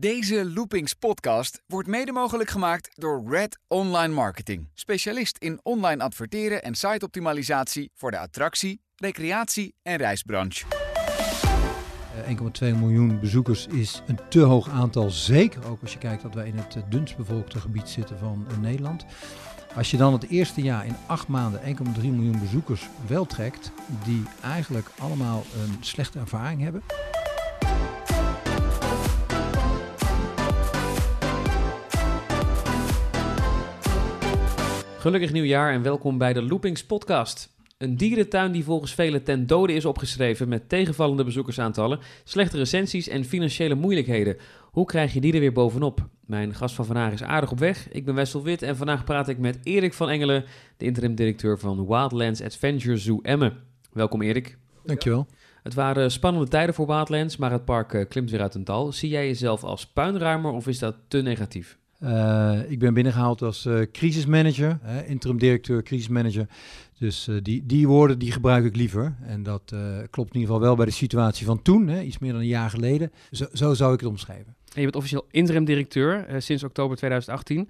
Deze Loopings podcast wordt mede mogelijk gemaakt door Red Online Marketing. Specialist in online adverteren en siteoptimalisatie voor de attractie, recreatie en reisbranche. 1,2 miljoen bezoekers is een te hoog aantal. Zeker ook als je kijkt dat wij in het eh, dunst bevolkte gebied zitten van eh, Nederland. Als je dan het eerste jaar in acht maanden 1,3 miljoen bezoekers wel trekt, die eigenlijk allemaal een slechte ervaring hebben. Gelukkig nieuwjaar en welkom bij de Loopings podcast. Een dierentuin die volgens velen ten dode is opgeschreven met tegenvallende bezoekersaantallen, slechte recensies en financiële moeilijkheden. Hoe krijg je die er weer bovenop? Mijn gast van vandaag is aardig op weg. Ik ben Wessel Wit en vandaag praat ik met Erik van Engelen, de interim-directeur van Wildlands Adventure Zoo Emmen. Welkom Erik. Dankjewel. Het waren spannende tijden voor Wildlands, maar het park eh, klimt weer uit een dal. Zie jij jezelf als puinruimer of is dat te negatief? Uh, ik ben binnengehaald als uh, crisismanager, uh, interim directeur, crisismanager. Dus die, die woorden die gebruik ik liever. En dat klopt in ieder geval wel bij de situatie van toen, hè, iets meer dan een jaar geleden. Zo, zo zou ik het omschrijven. En je bent officieel interim directeur sinds oktober 2018.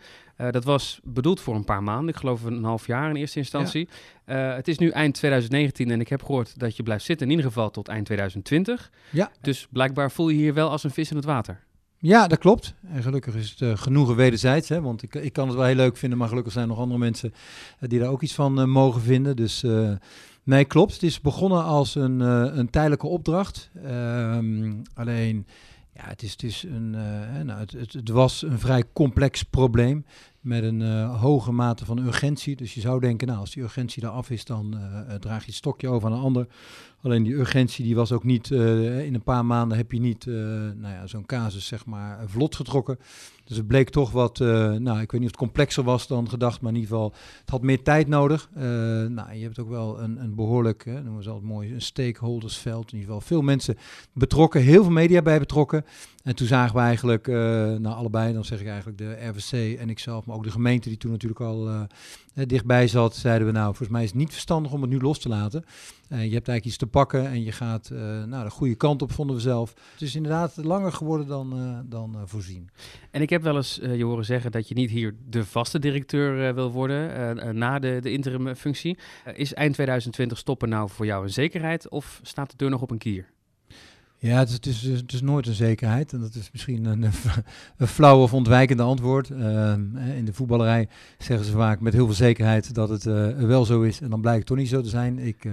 dat was bedoeld voor een paar maanden, ik geloof een half jaar in eerste instantie. Ja. het is nu eind 2019 en ik heb gehoord dat je blijft zitten, in ieder geval tot eind 2020. Ja. Dus blijkbaar voel je hier wel als een vis in het water. Ja, dat klopt. En gelukkig is het uh, genoegen wederzijds. Hè? Want ik, ik kan het wel heel leuk vinden, maar gelukkig zijn er nog andere mensen uh, die daar ook iets van uh, mogen vinden. Dus nee, klopt. Het is begonnen als een, een tijdelijke opdracht. Um, alleen, ja, het, is, het, is een, nou, het, het, het, was een vrij complex probleem met een hoge mate van urgentie. Dus je zou denken, nou, als die urgentie eraf is, dan draag je het stokje over aan een ander. Alleen die urgentie die was ook niet, in een paar maanden heb je niet nou ja, zo'n casus zeg maar vlot getrokken. Dus het bleek toch wat, uh, nou ik weet niet of het complexer was dan gedacht, maar in ieder geval het had meer tijd nodig. nou, je hebt ook wel een, een behoorlijk, hè, noemen het altijd mooi, een stakeholdersveld. In ieder geval veel mensen betrokken, heel veel media bij betrokken. En toen zagen we eigenlijk, nou allebei, dan zeg ik eigenlijk de RVC en ikzelf, maar ook de gemeente die toen natuurlijk al dichtbij zat, zeiden we nou, volgens mij is het niet verstandig om het nu los te laten. je hebt eigenlijk iets te pakken en je gaat uh, nou, de goede kant op, vonden we zelf. Het is inderdaad langer geworden dan, uh, dan voorzien. En ik heb wel eens je horen zeggen dat je niet hier de vaste directeur wil worden na de, de interim functie. is eind 2020 stoppen nou voor jou een zekerheid of staat de deur nog op een kier? Ja, het is, het, is, nooit een zekerheid. En dat is misschien een, een flauw of ontwijkende antwoord. Uh, in de voetballerij zeggen ze vaak met heel veel zekerheid dat het uh, wel zo is. En dan blijkt het toch niet zo te zijn. Ik uh,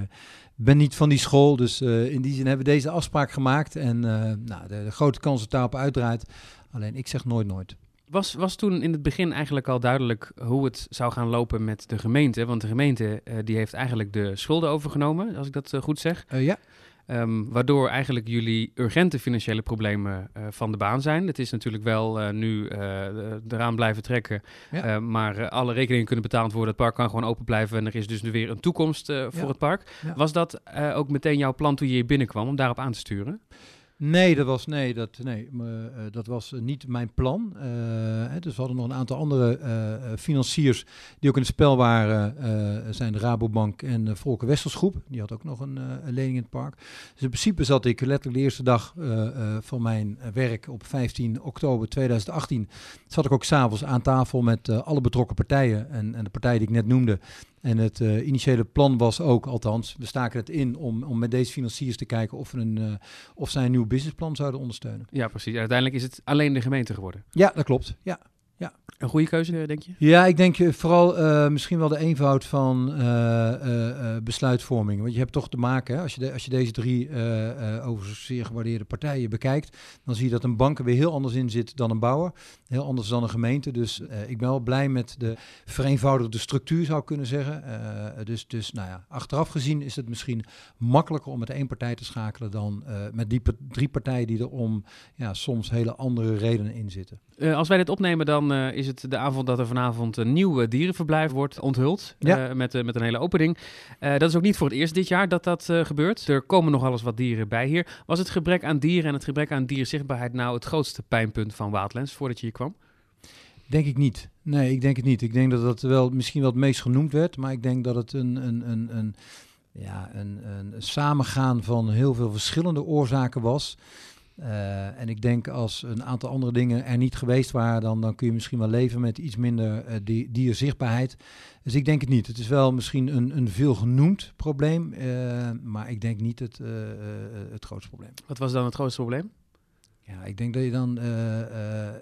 ben niet van die school. Dus in die zin hebben we deze afspraak gemaakt. En nou, de, de, grote kans dat daarop uitdraait. Alleen ik zeg nooit nooit. Was, was toen in het begin eigenlijk al duidelijk hoe het zou gaan lopen met de gemeente? Want de gemeente die heeft eigenlijk de schulden overgenomen, als ik dat goed zeg. ja. Um, waardoor eigenlijk jullie urgente financiële problemen uh, van de baan zijn. Het is natuurlijk wel uh, nu uh, eraan blijven trekken, ja. maar alle rekeningen kunnen betaald worden. Het park kan gewoon open blijven en er is dus nu weer een toekomst voor ja. het park. Ja. Was dat ook meteen jouw plan toen je hier binnenkwam om daarop aan te sturen? Nee, dat was, nee, dat, nee, uh, dat was niet mijn plan. Hè, dus we hadden nog een aantal andere financiers die ook in het spel waren. zijn de Rabobank en de Volker Westelsgroep. Die had ook nog een, een, lening in het park. Dus in principe zat ik letterlijk de eerste dag van mijn werk op 15 oktober 2018. Zat ik ook s'avonds aan tafel met alle betrokken partijen. En, en de partij die ik net noemde. En het uh, initiële plan was ook, althans, we staken het in om, om met deze financiers te kijken of, een, uh, of zij een nieuw businessplan zouden ondersteunen. Ja, precies. Uiteindelijk is het alleen de gemeente geworden. Ja, dat klopt. Ja. Ja. Een goede keuze, denk je? Ja, ik denk vooral uh, misschien wel de eenvoud van uh, uh, besluitvorming. Want je hebt toch te maken, hè, als, je de, als je deze drie overigens zeer gewaardeerde partijen bekijkt, dan zie je dat een bank er weer heel anders in zit dan een bouwer. Heel anders dan een gemeente. Dus ik ben wel blij met de vereenvoudigde structuur, zou ik kunnen zeggen. dus, dus nou ja, achteraf gezien is het misschien makkelijker om met één partij te schakelen dan met die drie partijen die er om ja, soms hele andere redenen in zitten. als wij dit opnemen, dan uh, is het de avond dat er vanavond een nieuw dierenverblijf wordt onthuld. Ja. Uh, met, met een hele opening. dat is ook niet voor het eerst dit jaar dat dat gebeurt. Er komen nog alles wat dieren bij hier. Was het gebrek aan dieren en het gebrek aan dierzichtbaarheid nou het grootste pijnpunt van Wildlands voordat je hier kwam? Denk ik niet. Nee, ik denk het niet. Ik denk dat dat wel misschien wel het meest genoemd werd. Maar ik denk dat het een, een, een, een ja, een, een samengaan van heel veel verschillende oorzaken was. Uh, en ik denk als een aantal andere dingen er niet geweest waren, dan, dan kun je misschien wel leven met iets minder uh, die, dierzichtbaarheid. Dus ik denk het niet. Het is wel misschien een, een veel genoemd probleem, uh, maar ik denk niet het, het grootste probleem. Wat was dan het grootste probleem? Ja, ik denk dat je dan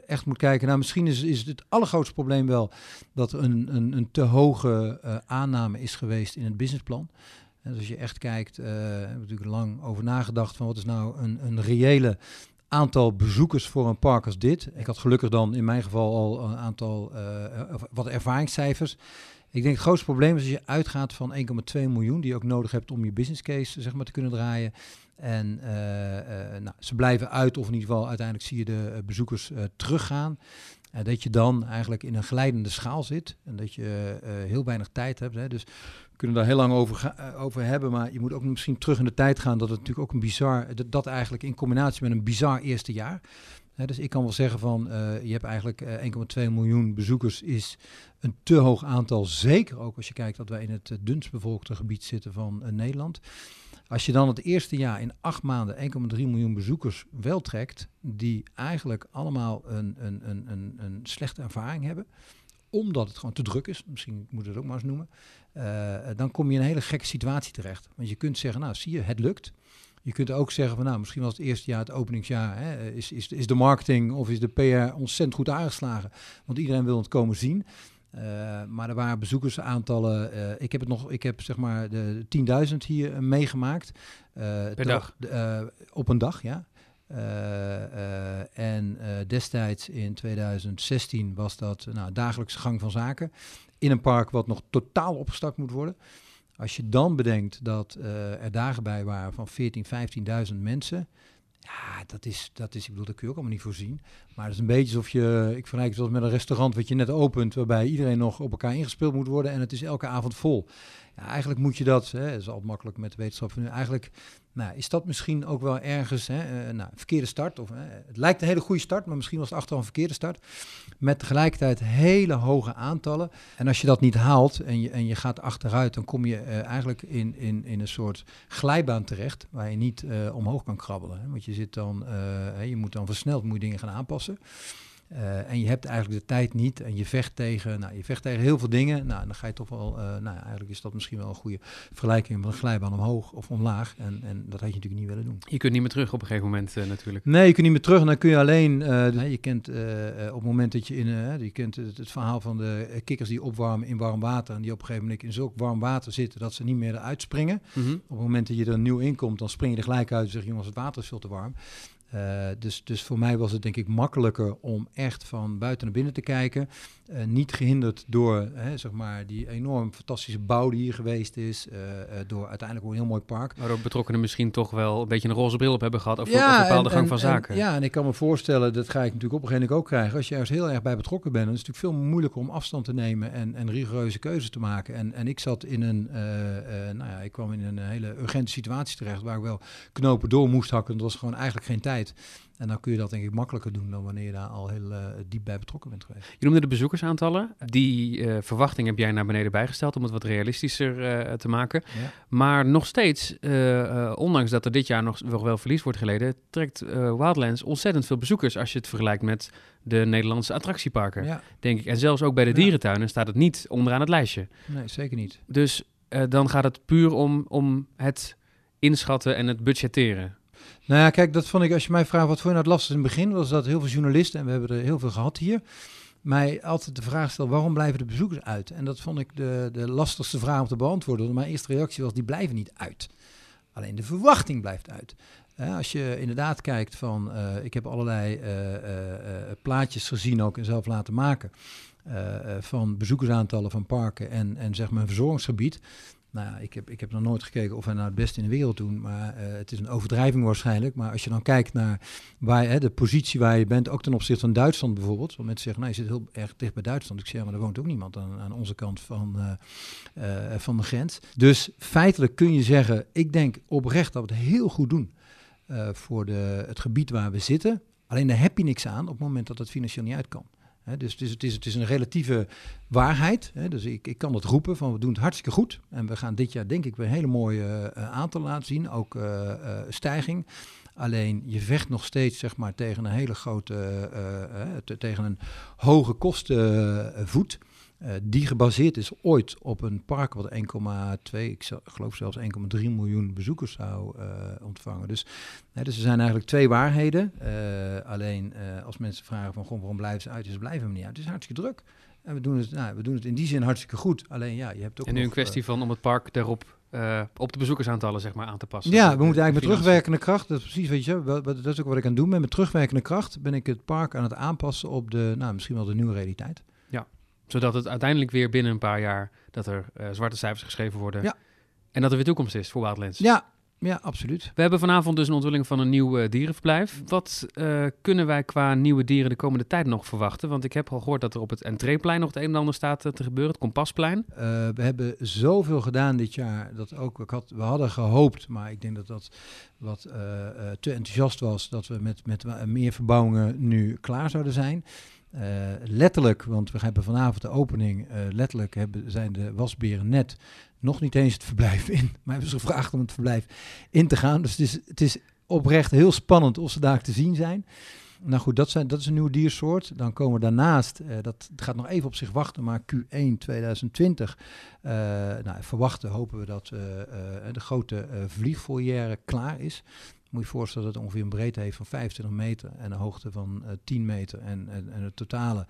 echt moet kijken. Nou, misschien is, is het allergrootste probleem wel dat er een, een, een te hoge aanname is geweest in het businessplan. Dus als je echt kijkt, uh, hebben we natuurlijk lang over nagedacht van wat is nou een, een reële aantal bezoekers voor een park als dit. Ik had gelukkig dan in mijn geval al een aantal uh, wat ervaringscijfers. Ik denk het grootste probleem is als je uitgaat van 1,2 miljoen die je ook nodig hebt om je business case zeg maar, te kunnen draaien. En uh, nou, ze blijven uit, of in ieder geval uiteindelijk zie je de bezoekers teruggaan. dat je dan eigenlijk in een glijdende schaal zit en dat je heel weinig tijd hebt. Hè. Dus kunnen daar heel lang over, uh, over hebben. Maar je moet ook misschien terug in de tijd gaan. Dat het natuurlijk ook een bizar. Dat, dat eigenlijk in combinatie met een bizar eerste jaar. dus ik kan wel zeggen van. Uh, je hebt eigenlijk uh, 1,2 miljoen bezoekers. Is een te hoog aantal. Zeker ook als je kijkt dat wij in het dunst bevolkte gebied zitten van Nederland. Als je dan het eerste jaar in acht maanden 1,3 miljoen bezoekers wel trekt. Die eigenlijk allemaal een, een, een, een, een slechte ervaring hebben omdat het gewoon te druk is, misschien moet het ook maar eens noemen, uh, dan kom je in een hele gekke situatie terecht. Want je kunt zeggen, nou zie je, het lukt. Je kunt ook zeggen van nou, misschien was het eerste jaar, het openingsjaar, hè, is, is, is de marketing of is de PR ontzettend goed aangeslagen. Want iedereen wil het komen zien. Uh, maar er waren bezoekersaantallen. Uh, ik heb het nog, ik heb zeg maar de 10.000 hier meegemaakt. per dag? op een dag, ja. Uh, uh, en uh, destijds in 2016 was dat nou, dagelijkse gang van zaken. In een park wat nog totaal opgestart moet worden. Als je dan bedenkt dat er dagen bij waren van 14, 15.000 mensen. Ja, dat is, dat is, ik bedoel, dat kun je ook allemaal niet voorzien. Maar het is een beetje alsof je, ik vergelijk het wel met een restaurant wat je net opent, waarbij iedereen nog op elkaar ingespeeld moet worden en het is elke avond vol. Ja, eigenlijk moet je dat, hè, dat is al makkelijk met de wetenschap van nu, eigenlijk nou, is dat misschien ook wel ergens hè, uh, nou, verkeerde start? Of, uh, het lijkt een hele goede start, maar misschien was het achteraf een verkeerde start. Met tegelijkertijd hele hoge aantallen. En als je dat niet haalt en je, en je gaat achteruit, dan kom je uh, eigenlijk in, in, in een soort glijbaan terecht waar je niet omhoog kan krabbelen. Want je zit dan, je moet dan versneld moet dingen gaan aanpassen. Uh, en je hebt eigenlijk de tijd niet en je vecht tegen, nou, je vecht tegen heel veel dingen. Nou, dan ga je toch wel, uh, nou, eigenlijk is dat misschien wel een goede vergelijking met een glijbaan omhoog of omlaag. En, en dat had je natuurlijk niet willen doen. Je kunt niet meer terug op een gegeven moment uh, natuurlijk. Nee, je kunt niet meer terug en dan kun je alleen, je kent op het moment dat je in, je kent het, het, verhaal van de kikkers die opwarmen in warm water en die op een gegeven moment in zulk warm water zitten dat ze niet meer eruit springen. Mm -hmm. Op het moment dat je er nieuw in komt, dan spring je er gelijk uit en zeg je jongens, het water is veel te warm. Uh, dus, dus voor mij was het denk ik makkelijker om echt van buiten naar binnen te kijken. Uh, niet gehinderd door hè, zeg maar, die enorm fantastische bouw die hier geweest is. Uh, door uiteindelijk ook een heel mooi park. Waarop betrokkenen misschien toch wel een beetje een roze bril op hebben gehad over ja, een bepaalde en, gang van zaken. En, ja, en ik kan me voorstellen, dat ga ik natuurlijk op een gegeven moment ook krijgen. Als je ergens heel erg bij betrokken bent, dan is het natuurlijk veel moeilijker om afstand te nemen en, en rigoureuze keuzes te maken. En, en ik zat in een, nou ja, ik kwam in een hele urgente situatie terecht waar ik wel knopen door moest hakken. Dat was gewoon eigenlijk geen tijd. En dan kun je dat denk ik makkelijker doen dan wanneer je daar al heel uh, diep bij betrokken bent geweest. Je noemde de bezoekersaantallen. Die uh, verwachting heb jij naar beneden bijgesteld om het wat realistischer uh, te maken. Ja. Maar nog steeds, ondanks dat er dit jaar nog, wel verlies wordt geleden, trekt Wildlands ontzettend veel bezoekers als je het vergelijkt met de Nederlandse attractieparken, ja. denk ik. En zelfs ook bij de dierentuinen staat het niet onderaan het lijstje. Nee, zeker niet. Dus dan gaat het puur om, om het inschatten en het budgetteren. Nou ja, kijk, dat vond ik, als je mij vraagt wat voor nou het lastigste in het begin, was dat heel veel journalisten, en we hebben er heel veel gehad hier, mij altijd de vraag stelde, waarom blijven de bezoekers uit? En dat vond ik de, de lastigste vraag om te beantwoorden. Mijn eerste reactie was, die blijven niet uit. Alleen de verwachting blijft uit. Als je inderdaad kijkt van, uh, ik heb allerlei uh, plaatjes gezien ook en zelf laten maken. van bezoekersaantallen van parken en, en zeg maar een verzorgingsgebied. Nou ja, ik heb, ik heb nog nooit gekeken of wij nou het beste in de wereld doen. Maar uh, het is een overdrijving waarschijnlijk. Maar als je dan kijkt naar waar, hè, de positie waar je bent, ook ten opzichte van Duitsland bijvoorbeeld. Want mensen zeggen, nou je zit heel erg dicht bij Duitsland. Ik zeg, maar er woont ook niemand aan, aan onze kant van, uh, uh, van de grens. Dus feitelijk kun je zeggen, ik denk oprecht dat we het heel goed doen voor de, het gebied waar we zitten. Alleen daar heb je niks aan op het moment dat het financieel niet uit kan. Dus het is, het, is, het een relatieve waarheid. He, dus ik, ik kan dat roepen van we doen het hartstikke goed. En we gaan dit jaar denk ik weer hele mooie uh, aantallen laten zien. Ook uh, uh, stijging. Alleen je vecht nog steeds zeg maar, tegen een hele grote, tegen een hoge kostenvoet. Uh, die gebaseerd is ooit op een park wat 1,2, ik geloof zelfs 1,3 miljoen bezoekers zou uh, ontvangen. Dus, dus er zijn eigenlijk twee waarheden. Uh, alleen als mensen vragen van, waarom blijven ze uit? Ze blijven we niet uit. Het is hartstikke druk. En we doen, het, nou, we doen het in die zin hartstikke goed. Alleen ja, je hebt ook. En nu een kwestie van om het park daarop uh, op de bezoekersaantallen zeg maar, aan te passen. Ja, we moeten eigenlijk met terugwerkende kracht, dat is precies, weet je, dat is ook wat ik aan het doen ben. Met terugwerkende kracht ben ik het park aan het aanpassen op de, nou, misschien wel de nieuwe realiteit. Zodat het uiteindelijk weer binnen een paar jaar, dat er uh, zwarte cijfers geschreven worden. Ja. En dat er weer toekomst is voor Wildlands. Ja, ja, absoluut. We hebben vanavond dus een ontwikkeling van een nieuw uh, dierenverblijf. Wat uh, kunnen wij qua nieuwe dieren de komende tijd nog verwachten? Want ik heb al gehoord dat er op het entreeplein nog het een en ander staat uh, te gebeuren, het Kompasplein. we hebben zoveel gedaan dit jaar dat ook, ik had, we hadden gehoopt, maar ik denk dat dat wat te enthousiast was, dat we met, met meer verbouwingen nu klaar zouden zijn. Uh, letterlijk, want we hebben vanavond de opening, uh, letterlijk hebben, zijn de wasberen net nog niet eens het verblijf in. Maar hebben ze gevraagd om het verblijf in te gaan. Dus het is, het is oprecht heel spannend of ze daar te zien zijn. Nou goed, dat, zijn, dat is een nieuwe diersoort. Dan komen we daarnaast, uh, dat gaat nog even op zich wachten, maar Q1 2020 uh, nou, verwachten, hopen we dat de grote vliegfoyer klaar is. Moet je voorstellen dat het ongeveer een breedte heeft van 25 meter en een hoogte van 10 meter. En, en, de totale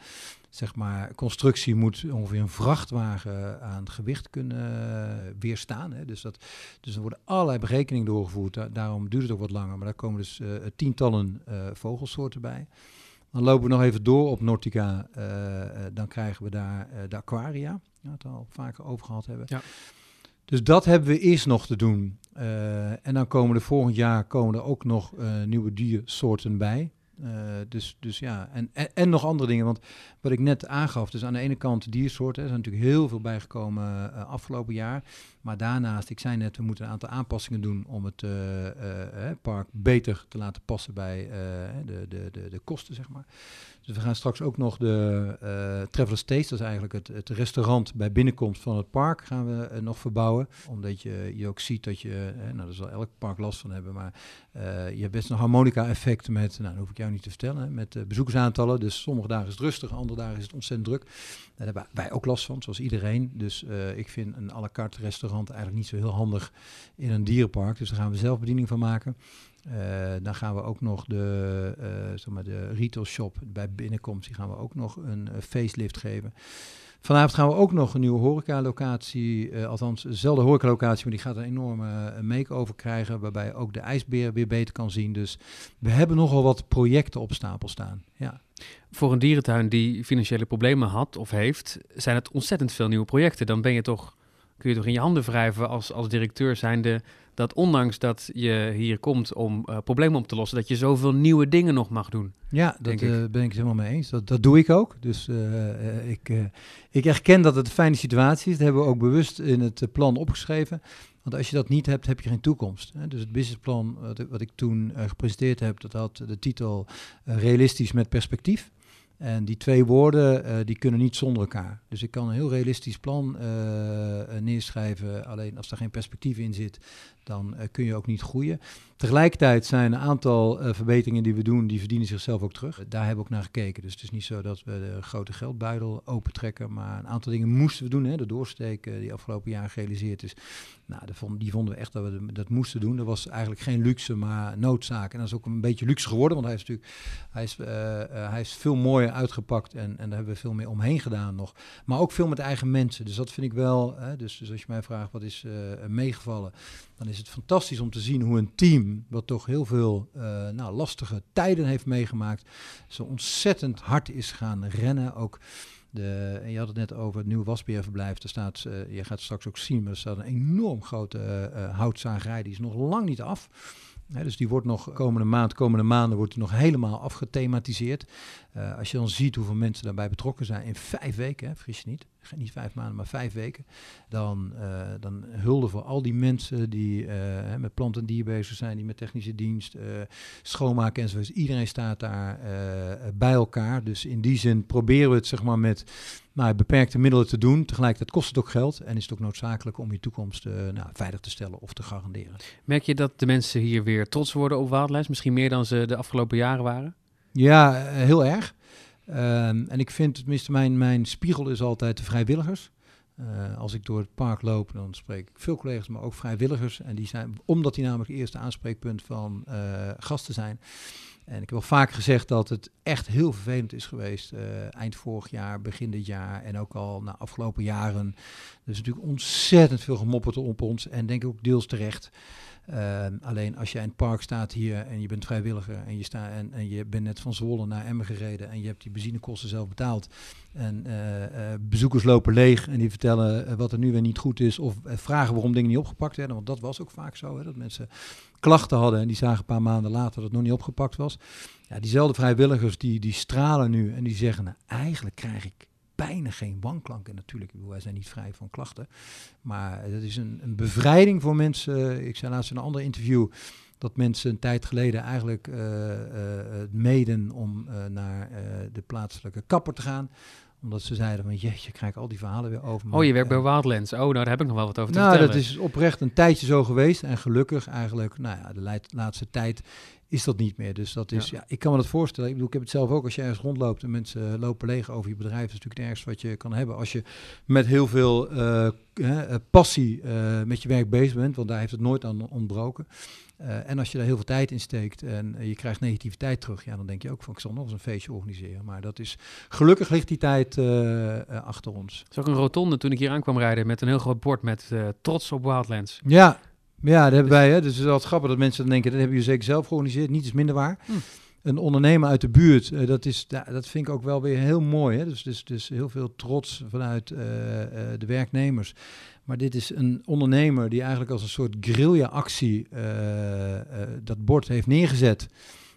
zeg maar, constructie moet ongeveer een vrachtwagen aan gewicht kunnen weerstaan. Hè. Dus, dat, dus er worden allerlei berekeningen doorgevoerd. daarom duurt het ook wat langer. Maar daar komen dus uh, tientallen uh, vogelsoorten bij. Dan lopen we nog even door op Nortica. Dan krijgen we daar de aquaria. We het al vaker over gehad hebben. Ja. Dus dat hebben we eerst nog te doen. en dan komen er volgend jaar komen er ook nog nieuwe diersoorten bij. Uh, dus, dus ja, en, en, nog andere dingen. Want wat ik net aangaf, dus aan de ene kant diersoorten, er zijn natuurlijk heel veel bijgekomen afgelopen jaar. Maar daarnaast, ik zei net, we moeten een aantal aanpassingen doen om het park beter te laten passen bij de, de, de, de kosten, zeg maar. Dus we gaan straks ook nog de uh, Traveler's Taste, dat is eigenlijk het, het, restaurant bij binnenkomst van het park, gaan we uh, nog verbouwen. Omdat je, je ook ziet dat je, nou daar zal elk park last van hebben, maar je hebt best een harmonica-effect met, nou dat hoef ik jou niet te vertellen, met bezoekersaantallen. Dus sommige dagen is het rustig, andere dagen is het ontzettend druk. Daar hebben wij ook last van, zoals iedereen. Dus ik vind een à la carte restaurant eigenlijk niet zo heel handig in een dierenpark. Dus daar gaan we zelf bediening van maken. Uh, dan gaan we ook nog de, uh, zeg maar de retail shop bij binnenkomst, die gaan we ook nog een uh, facelift geven. Vanavond gaan we ook nog een nieuwe horecalocatie, althans dezelfde horecalocatie, maar die gaat een enorme make-over krijgen, waarbij ook de ijsbeer weer beter kan zien. Dus we hebben nogal wat projecten op stapel staan. Ja. Voor een dierentuin die financiële problemen had of heeft, zijn het ontzettend veel nieuwe projecten. Dan ben je toch, kun je toch in je handen wrijven als, als directeur zijnde dat ondanks dat je hier komt om uh, problemen op te lossen, dat je zoveel nieuwe dingen nog mag doen. Ja, dat uh, ben ik het helemaal mee eens. Dat, dat doe ik ook. Dus uh, ik, ik erken dat het een fijne situatie is. Dat hebben we ook bewust in het plan opgeschreven. Want als je dat niet hebt, heb je geen toekomst. Hè? Dus het businessplan wat, wat ik toen gepresenteerd heb, dat had de titel Realistisch met perspectief. En die twee woorden uh, die kunnen niet zonder elkaar. Dus ik kan een heel realistisch plan uh, neerschrijven. Alleen als er geen perspectief in zit, dan uh, kun je ook niet groeien. Tegelijkertijd zijn een aantal verbeteringen die we doen, die verdienen zichzelf ook terug. Daar hebben we ook naar gekeken. Dus het is niet zo dat we de grote geldbuidel opentrekken. Maar een aantal dingen moesten we doen. Hè? De doorsteek die afgelopen jaar gerealiseerd is. Nou, die vonden we echt dat we dat moesten doen. Dat was eigenlijk geen luxe, maar noodzaak. En dat is ook een beetje luxe geworden. Want hij is natuurlijk hij is, hij is veel mooier uitgepakt en, en daar hebben we veel meer omheen gedaan nog. Maar ook veel met eigen mensen. Dus dat vind ik wel. Hè, dus, dus als je mij vraagt wat is meegevallen, dan is het fantastisch om te zien hoe een team, wat toch heel veel uh, nou, lastige tijden heeft meegemaakt, zo ontzettend hard is gaan rennen. Ook. De, je had het net over het nieuwe wasbeerverblijf. Er staat, uh, je gaat straks ook zien, maar er staat een enorm grote uh, houtzagerij. Die is nog lang niet af dus die wordt nog komende maand, komende maanden wordt die nog helemaal afgethematiseerd. Als je dan ziet hoeveel mensen daarbij betrokken zijn in vijf weken, hè, vergis je niet. Niet vijf maanden, maar vijf weken. Dan, uh, dan hulde voor al die mensen die met plant en dier bezig zijn, die met technische dienst, schoonmaken enzovoort. Iedereen staat daar bij elkaar. Dus in die zin proberen we het zeg maar met nou, beperkte middelen te doen. Tegelijkertijd kost het ook geld en is het ook noodzakelijk om je toekomst uh, nou, veilig te stellen of te garanderen. Merk je dat de mensen hier weer trots worden op Wildlands? Misschien meer dan ze de afgelopen jaren waren? Ja, eh, heel erg. Um, en ik vind, tenminste, mijn, mijn spiegel is altijd de vrijwilligers. Uh, als ik door het park loop, dan spreek ik veel collega's, maar ook vrijwilligers. En die zijn, omdat die namelijk het eerste aanspreekpunt van uh, gasten zijn, en ik heb wel vaak gezegd dat het echt heel vervelend is geweest. Uh, eind vorig jaar, begin dit jaar en ook al na afgelopen jaren. Er is natuurlijk ontzettend veel gemopperd op ons en denk ik ook deels terecht. Uh, alleen als je in het park staat hier en je bent vrijwilliger en je, staat en, en je bent net van Zwolle naar Emmen gereden en je hebt die benzinekosten zelf betaald. En uh, uh, bezoekers lopen leeg en die vertellen wat er nu weer niet goed is of vragen waarom dingen niet opgepakt werden. Want dat was ook vaak zo, hè, dat mensen klachten hadden en die zagen een paar maanden later dat het nog niet opgepakt was. Ja, diezelfde vrijwilligers die, die stralen nu en die zeggen, nou, eigenlijk krijg ik bijna geen wanklanken. Natuurlijk, wij zijn niet vrij van klachten. Maar dat is een, een bevrijding voor mensen. Ik zei laatst in een ander interview dat mensen een tijd geleden eigenlijk uh, uh, meden om uh, naar de plaatselijke kapper te gaan omdat ze zeiden van, jeetje, ik krijg al die verhalen weer over. Oh, je werkt bij Wildlands. Oh, nou, daar heb ik nog wel wat over te nou, vertellen. dat is oprecht een tijdje zo geweest. En gelukkig eigenlijk, nou ja, de laatste tijd is dat niet meer. Dus dat is, ja. ik kan me dat voorstellen. Ik bedoel, ik heb het zelf ook als je ergens rondloopt en mensen lopen leeg over je bedrijf. Dat is natuurlijk het ergste wat je kan hebben. Als je met heel veel uh, passie uh, met je werk bezig bent, want daar heeft het nooit aan ontbroken. Uh, en als je daar heel veel tijd in steekt en je krijgt negativiteit terug, ja, dan denk je ook van ik zal nog eens een feestje organiseren. Maar dat is gelukkig ligt die tijd achter ons. Het is ook een rotonde toen ik hier aankwam rijden met een heel groot bord met trots op Wildlands. Ja, ja, dat hebben wij. Hè. Dus het is wel grappig dat mensen dan denken, dat hebben jullie zeker zelf georganiseerd. Niet is minder waar. Hm. Een ondernemer uit de buurt, uh, dat, is, ja, dat vind ik ook wel weer heel mooi. Hè. Dus, dus, dus heel veel trots vanuit uh, uh, de werknemers. Maar dit is een ondernemer die eigenlijk als een soort guerrilla-actie dat bord heeft neergezet.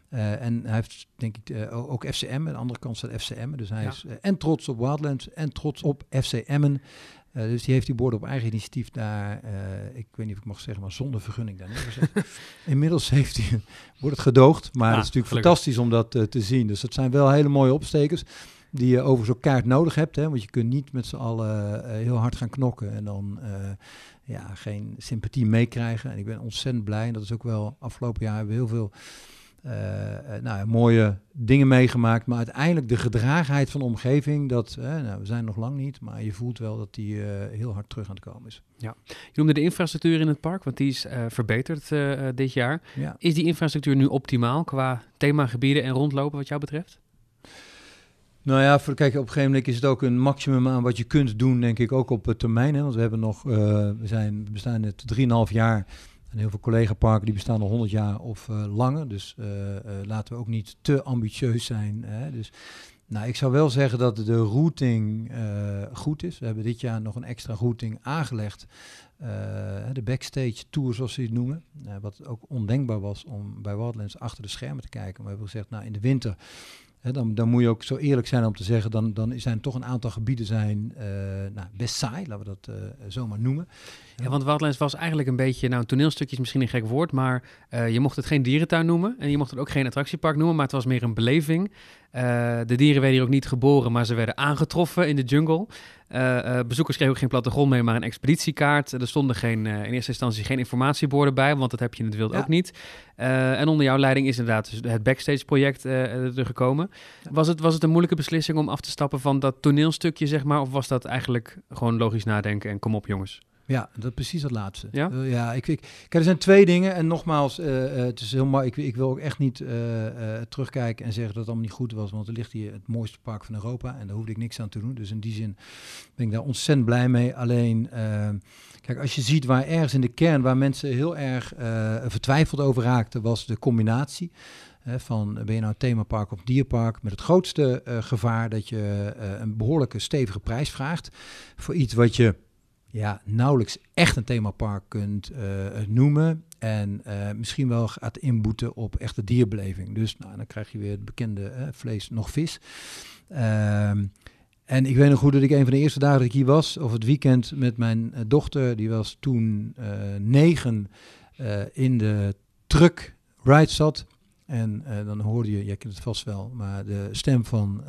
en hij heeft, denk ik, ook FCM, aan de andere kant staat FCM. Dus hij ja. is en trots op Wildlands en trots op FCM'en. Uh, dus die heeft die borden op eigen initiatief daar, uh, ik weet niet of ik mag zeggen, maar zonder vergunning daar neergezet. Inmiddels heeft hij, wordt het gedoogd, maar ja, het is natuurlijk gelukkig. fantastisch om dat uh, te zien. Dus dat zijn wel hele mooie opstekers die je overigens ook kaart nodig hebt. Hè, want je kunt niet met z'n allen heel hard gaan knokken en dan ja, geen sympathie meekrijgen. En ik ben ontzettend blij en dat is ook wel afgelopen jaar hebben we heel veel nou, mooie dingen meegemaakt. Maar uiteindelijk de gedragenheid van de omgeving, dat, uh, nou, we zijn nog lang niet, maar je voelt wel dat die heel hard terug aan het komen is. Ja. Je noemde de infrastructuur in het park, want die is verbeterd dit jaar. Ja. Is die infrastructuur nu optimaal qua themagebieden en rondlopen wat jou betreft? Nou ja, voor, kijk, op een gegeven moment is het ook een maximum aan wat je kunt doen, denk ik, ook op termijn. Hè? Want we hebben nog, we, zijn, we bestaan net 3,5 jaar en heel veel collega-parken die bestaan al 100 jaar of uh, langer. Dus uh, uh, laten we ook niet te ambitieus zijn. Hè. Dus nou, ik zou wel zeggen dat de routing goed is. We hebben dit jaar nog een extra routing aangelegd. de backstage tour, zoals ze het noemen. wat ook ondenkbaar was om bij Wildlands achter de schermen te kijken. We hebben gezegd, nou in de winter dan, dan, moet je ook zo eerlijk zijn om te zeggen, dan, dan zijn toch een aantal gebieden zijn, nou, best saai, laten we dat zomaar noemen. Ja, want Wildlands was eigenlijk een beetje, nou een toneelstukje is misschien een gek woord, maar uh, je mocht het geen dierentuin noemen en je mocht het ook geen attractiepark noemen, maar het was meer een beleving. de dieren werden hier ook niet geboren, maar ze werden aangetroffen in de jungle. Uh, bezoekers kregen ook geen plattegrond mee, maar een expeditiekaart. Er stonden geen, in eerste instantie geen informatieborden bij, want dat heb je in het wild ja. ook niet. en onder jouw leiding is inderdaad dus het Backstage-project er gekomen. Was, het, was het een moeilijke beslissing om af te stappen van dat toneelstukje, zeg maar? Of was dat eigenlijk gewoon logisch nadenken en kom op jongens? Ja, dat precies het laatste. Ja, uh, ja ik, ik, kijk, er zijn twee dingen. En nogmaals, uh, uh, het is heel ik, ik wil ook echt niet terugkijken en zeggen dat het allemaal niet goed was. Want er ligt hier het mooiste park van Europa. En daar hoefde ik niks aan te doen. Dus in die zin ben ik daar ontzettend blij mee. Alleen, kijk, als je ziet waar ergens in de kern, waar mensen heel erg vertwijfeld over raakten, was de combinatie. van ben je nou een themapark of dierpark met het grootste gevaar dat je een behoorlijke stevige prijs vraagt voor iets wat je ja, nauwelijks echt een themapark kunt uh, noemen. En uh, misschien wel gaat inboeten op echte dierbeleving. Dus nou, dan krijg je weer het bekende uh, vlees nog vis. Ehm, En ik weet nog goed dat ik een van de eerste dagen dat ik hier was, of het weekend met mijn eh, dochter, die was toen negen, in de truck ride zat. En dan hoorde je, jij kent het vast wel, maar de stem van,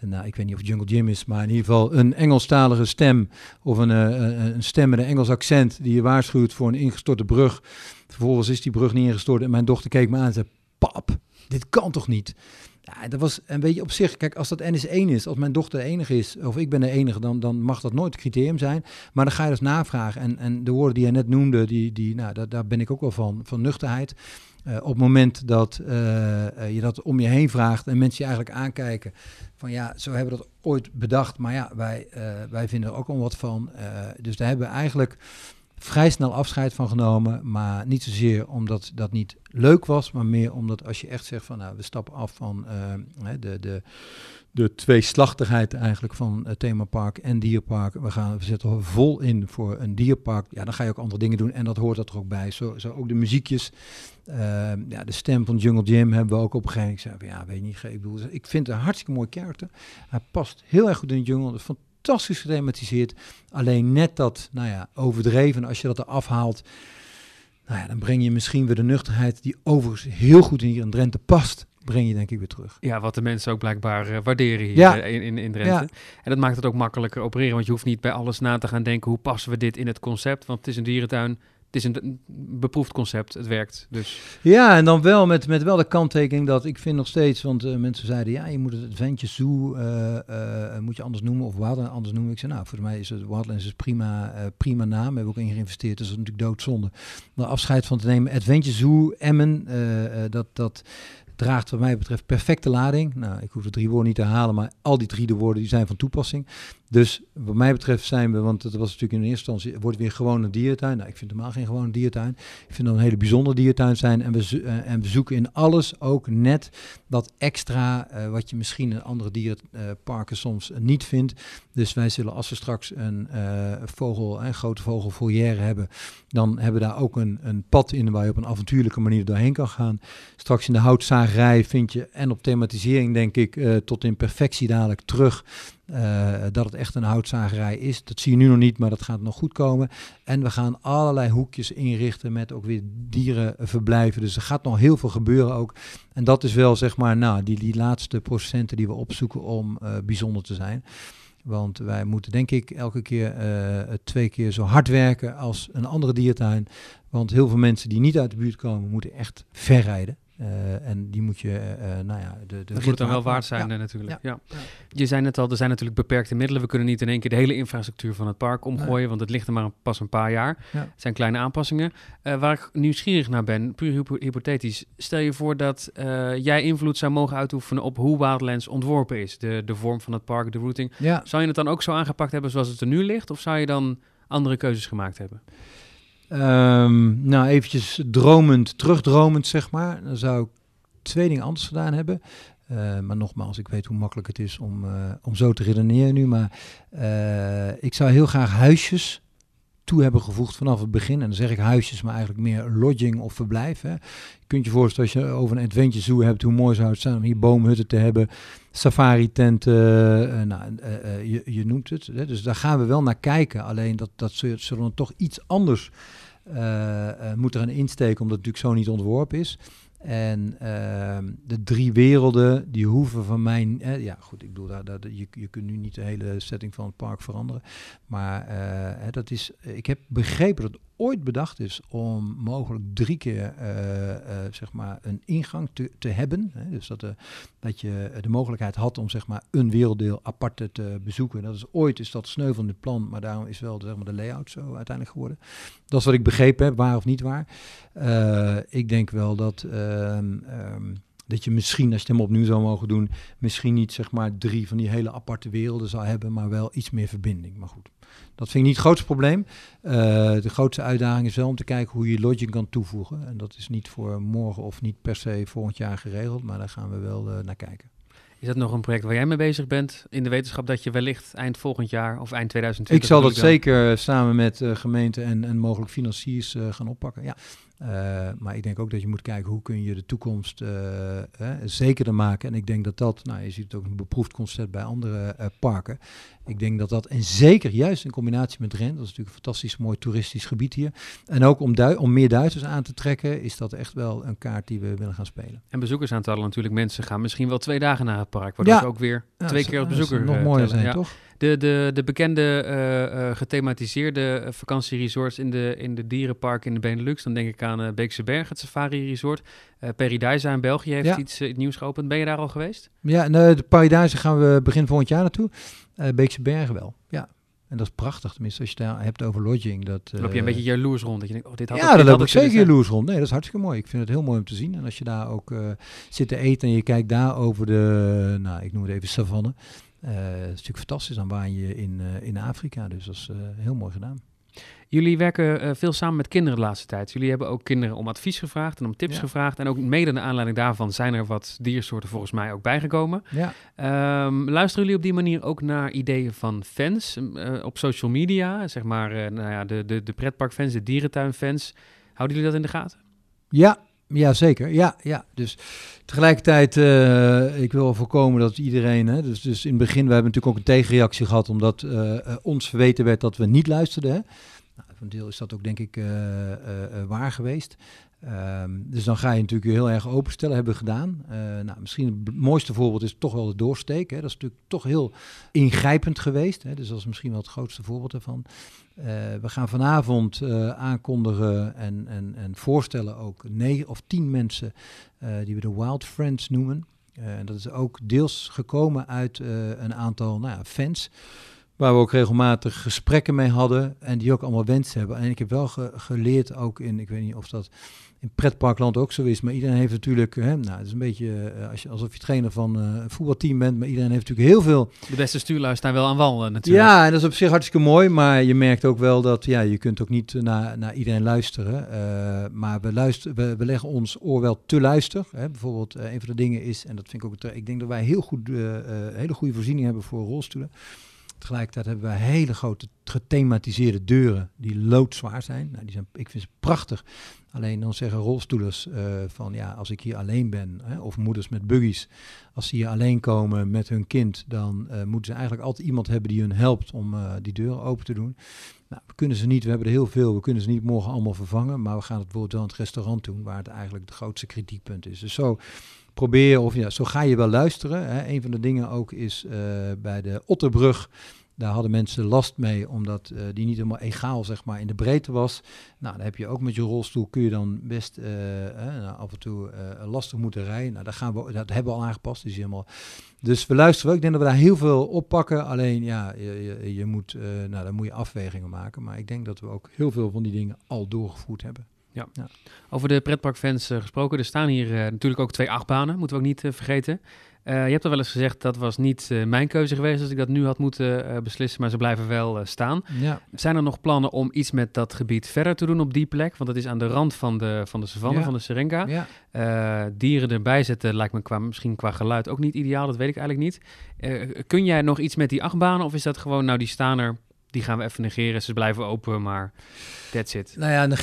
nou ik weet niet of Jungle Jim is, maar in ieder geval een Engelstalige stem, of een, een stem met een Engels accent die je waarschuwt voor een ingestorte brug. Vervolgens is die brug niet ingestort en mijn dochter keek me aan en zei, pap, dit kan toch niet? Ja, dat was een beetje op zich. Kijk, als dat N is 1 is, als mijn dochter de enige is, of ik ben de enige, dan, dan mag dat nooit criterium zijn. Maar dan ga je dus navragen. En, en de woorden die jij net noemde, die, die, nou, daar, daar ben ik ook wel van, van nuchterheid. Uh, op het moment dat uh, uh, je dat om je heen vraagt en mensen je eigenlijk aankijken van ja, zo hebben we dat ooit bedacht, maar ja, wij, wij vinden er ook al wat van. dus daar hebben we eigenlijk vrij snel afscheid van genomen. Maar niet zozeer omdat dat niet leuk was, maar meer omdat als je echt zegt van nou, we stappen af van uh, de, de, de tweeslachtigheid eigenlijk van het themapark en dierpark. We, gaan, we zetten vol in voor een dierpark. Ja, dan ga je ook andere dingen doen en dat hoort er ook bij. Zo, zo ook de muziekjes. Uh, ja, de stem van Jungle Jim hebben we ook op een gegeven moment. Ik zei, ja, weet niet, ik bedoel, ik vind het een hartstikke mooi karakter. Hij past heel erg goed in de jungle. Dat is fantastisch gethematiseerd. Alleen net dat, nou ja, overdreven. Als je dat eraf haalt, nou ja, dan breng je misschien weer de nuchterheid die overigens heel goed hier in Drenthe past. Breng je denk ik weer terug. Ja, wat de mensen ook blijkbaar uh, waarderen hier ja. in, in, in Drenthe. Ja. En dat maakt het ook makkelijker opereren, want je hoeft niet bij alles na te gaan denken hoe passen we dit in het concept. Want het is een dierentuin, is een beproefd concept, het werkt. Dus. Ja, en dan wel met, met wel de kanttekening dat ik vind nog steeds, want uh, mensen zeiden ja, je moet het Adventure Zoo, uh, uh, moet je anders noemen of Wildlands anders noemen. Ik zei nou, voor mij is het Wildlands is prima, prima naam, we hebben ook in geïnvesteerd, dus dat is natuurlijk doodzonde. Maar afscheid van te nemen, Adventure Zoo, Emmen, dat, dat, draagt wat mij betreft perfecte lading. Nou, ik hoef de drie woorden niet te halen, maar al die drie de woorden die zijn van toepassing. Dus wat mij betreft zijn we, want het was natuurlijk in eerste instantie, wordt weer gewoon een dierentuin. Nou, ik vind helemaal geen gewone dierentuin. Ik vind dat een hele bijzondere dierentuin zijn. En we, uh, en we zoeken in alles ook net dat extra, uh, wat je misschien in andere dierenparken soms niet vindt. Dus wij zullen, als we straks een vogel, een grote vogelfoyer hebben, dan hebben we daar ook een, een pad in waar je op een avontuurlijke manier doorheen kan gaan. Straks in de houtzagerij vind je, en op thematisering denk ik, tot in perfectie dadelijk terug uh, dat het echt een houtzagerij is. Dat zie je nu nog niet, maar dat gaat nog goed komen. En we gaan allerlei hoekjes inrichten met ook weer dierenverblijven. Dus er gaat nog heel veel gebeuren ook. En dat is wel zeg maar nou, die, die laatste procenten die we opzoeken om uh, bijzonder te zijn. Want wij moeten denk ik elke keer uh, twee keer zo hard werken als een andere diertuin. Want heel veel mensen die niet uit de buurt komen, moeten echt verrijden. Uh, en die moet je, uh, nou ja... De, de dat moet dan wel waard zijn ja. natuurlijk. Ja. ja. Je zei net al, er zijn natuurlijk beperkte middelen. We kunnen niet in één keer de hele infrastructuur van het park omgooien, nee. want het ligt er maar pas een paar jaar. Het zijn kleine aanpassingen. Uh, waar ik nieuwsgierig naar ben, puur hypothetisch. Stel je voor dat jij invloed zou mogen uitoefenen op hoe Wildlands ontworpen is. De, de vorm van het park, de routing. Zou je het dan ook zo aangepakt hebben zoals het er nu ligt? Of zou je dan andere keuzes gemaakt hebben? Um, nou, eventjes dromend, terugdromend, zeg maar. Dan zou ik twee dingen anders gedaan hebben. Uh, maar nogmaals, ik weet hoe makkelijk het is om, uh, om zo te redeneren nu. Maar uh, ik zou heel graag huisjes toe hebben gevoegd vanaf het begin. En dan zeg ik huisjes, maar eigenlijk meer lodging of verblijf. Je kunt je voorstellen, als je over een adventure zoo hebt, hoe mooi zou het zijn om hier boomhutten te hebben, safari-tenten, nou, je, je, noemt het. Hè. Dus daar gaan we wel naar kijken. Alleen dat, dat zullen toch iets anders moet er een insteken, omdat het natuurlijk zo niet ontworpen is. En uh, de drie werelden, die hoeven van mij... Eh, ja, goed, ik bedoel, daar, daar, je, je kunt nu niet de hele setting van het park veranderen. Maar uh, dat is, ik heb begrepen dat ooit bedacht is om mogelijk drie keer uh, uh, zeg maar een ingang te, te hebben. Hè? Dus dat, uh, dat je de mogelijkheid had om zeg maar een werelddeel apart te bezoeken. Dat is ooit is dat sneuvelende plan, maar daarom is wel zeg maar, de layout zo uiteindelijk geworden. Dat is wat ik begrepen heb, waar of niet waar. ik denk wel dat. Um, um, dat je misschien, als je hem opnieuw zou mogen doen, misschien niet zeg maar drie van die hele aparte werelden zou hebben, maar wel iets meer verbinding. Maar goed. Dat vind ik niet het grootste probleem. Uh, de grootste uitdaging is wel om te kijken hoe je lodging kan toevoegen. En dat is niet voor morgen of niet per se volgend jaar geregeld, maar daar gaan we wel uh, naar kijken. Is dat nog een project waar jij mee bezig bent in de wetenschap dat je wellicht eind volgend jaar of eind 2020... Ik zal dat zeker samen met uh, gemeenten en, en mogelijk financiers gaan oppakken. Ja. Uh, maar ik denk ook dat je moet kijken hoe kun je de toekomst uh, eh, zekerder maken. En ik denk dat dat, nou je ziet het ook een beproefd concept bij andere uh, parken. Ik denk dat dat, en zeker juist in combinatie met Rent, dat is natuurlijk een fantastisch mooi toeristisch gebied hier. En ook om, om meer Duitsers aan te trekken, is dat echt wel een kaart die we willen gaan spelen. En bezoekersaantallen natuurlijk, mensen gaan misschien wel twee dagen naar het park, waardoor ja. ook weer twee keer als bezoeker nog mooier zijn, ja. toch? De, de, de bekende uh, uh, gethematiseerde vakantieresorts in de, in de dierenparken in de Benelux. Dan denk ik aan uh, Beekse Berg, het Safari Resort. Uh, Paradise in België heeft ja. iets, nieuws geopend. Ben je daar al geweest? Ja, nee, de Paradise gaan we begin volgend jaar naartoe. Beekse Bergen wel, ja. En dat is prachtig, tenminste, als je daar hebt over lodging. Dat, loop je een beetje jaloers rond? Dat je denkt, oh, dit had ja, dan loop ik zeker jaloers rond. Nee, dat is hartstikke mooi. Ik vind het heel mooi om te zien. En als je daar ook zit te eten en je kijkt daar over de, nou, ik noem het even savanne. Uh, het is natuurlijk fantastisch, dan waan je in, uh, in Afrika. Dus dat is uh, heel mooi gedaan. Jullie werken veel samen met kinderen de laatste tijd. Jullie hebben ook kinderen om advies gevraagd en om tips ja. gevraagd. En ook mede naar aanleiding daarvan zijn er wat diersoorten volgens mij ook bijgekomen. Ja. Um, luisteren jullie op die manier ook naar ideeën van fans op social media? Zeg maar nou ja, de, de, de pretparkfans, de dierentuinfans. Houden jullie dat in de gaten? Ja, ja, zeker. Ja, ja. Dus tegelijkertijd, uh, ik wil voorkomen dat iedereen. Hè, dus, dus in het begin, we hebben natuurlijk ook een tegenreactie gehad, omdat uh, uh, ons verweten werd dat we niet luisterden. Hè. Nou, een deel is dat ook, denk ik, waar geweest. Um, dus dan ga je natuurlijk heel erg openstellen, hebben we gedaan. nou, misschien het mooiste voorbeeld is toch wel de doorsteek. Hè. Dat is natuurlijk toch heel ingrijpend geweest. Hè. Dus dat is misschien wel het grootste voorbeeld daarvan. Uh, we gaan vanavond uh, aankondigen en, en, en voorstellen ook negen of tien mensen die we de Wild Friends noemen. En dat is ook deels gekomen uit een aantal nou ja, fans. Waar we ook regelmatig gesprekken mee hadden en die ook allemaal wensen hebben. En ik heb wel ge geleerd ook in, ik weet niet of dat in pretparkland ook zo is. Maar iedereen heeft natuurlijk, hè, nou, het is een beetje uh, als je, alsof je trainer van uh, een voetbalteam bent. Maar iedereen heeft natuurlijk heel veel. De beste stuurlui staan wel aan wal uh, natuurlijk. Ja, en dat is op zich hartstikke mooi. Maar je merkt ook wel dat ja, je kunt ook niet naar, naar iedereen luisteren. maar we, luisteren, we, we, leggen ons oor wel te luisteren. Hè. Bijvoorbeeld, een van de dingen is, en dat vind ik ook, ik denk dat wij heel goed, hele goede voorzieningen hebben voor rolstoelen. Tegelijkertijd hebben wij hele grote gethematiseerde deuren die loodzwaar zijn. Nou, die zijn ik vind ze prachtig. Alleen dan zeggen rolstoelers uh, van ja, als ik hier alleen ben, hè, of moeders met buggies, als ze hier alleen komen met hun kind, dan uh, moeten ze eigenlijk altijd iemand hebben die hun helpt om uh, die deuren open te doen. Nou, we kunnen ze niet, we hebben er heel veel, we kunnen ze niet morgen allemaal vervangen, maar we gaan het bijvoorbeeld wel in het restaurant doen, waar het eigenlijk het grootste kritiekpunt is. Dus zo probeer, of ja, zo ga je wel luisteren. Hè. Een van de dingen ook is bij de Otterbrug daar hadden mensen last mee, omdat uh, die niet helemaal egaal zeg maar, in de breedte was. Nou, dan heb je ook met je rolstoel, kun je dan best uh, uh, af en toe lastig moeten rijden. Nou, dat, gaan we, dat hebben we al aangepast. Dus, helemaal. dus we luisteren ook. Ik denk dat we daar heel veel oppakken. Alleen, ja, je, je, je moet, nou, dan moet je afwegingen maken. Maar ik denk dat we ook heel veel van die dingen al doorgevoerd hebben. Ja. ja. Over de pretparkfans gesproken. Er staan hier natuurlijk ook twee achtbanen, moeten we ook niet vergeten. Uh, je hebt al wel eens gezegd dat was niet uh, mijn keuze geweest als ik dat nu had moeten uh, beslissen, maar ze blijven wel staan. Ja. Zijn er nog plannen om iets met dat gebied verder te doen op die plek? Want dat is aan de rand van de, van de savanne, ja. van de Serenga. Ja. dieren erbij zetten lijkt me qua, misschien qua geluid ook niet ideaal, dat weet ik eigenlijk niet. kun jij nog iets met die achtbanen of is dat gewoon, nou die staan er, die gaan we even negeren. Ze blijven open, maar that's it. Nou ja,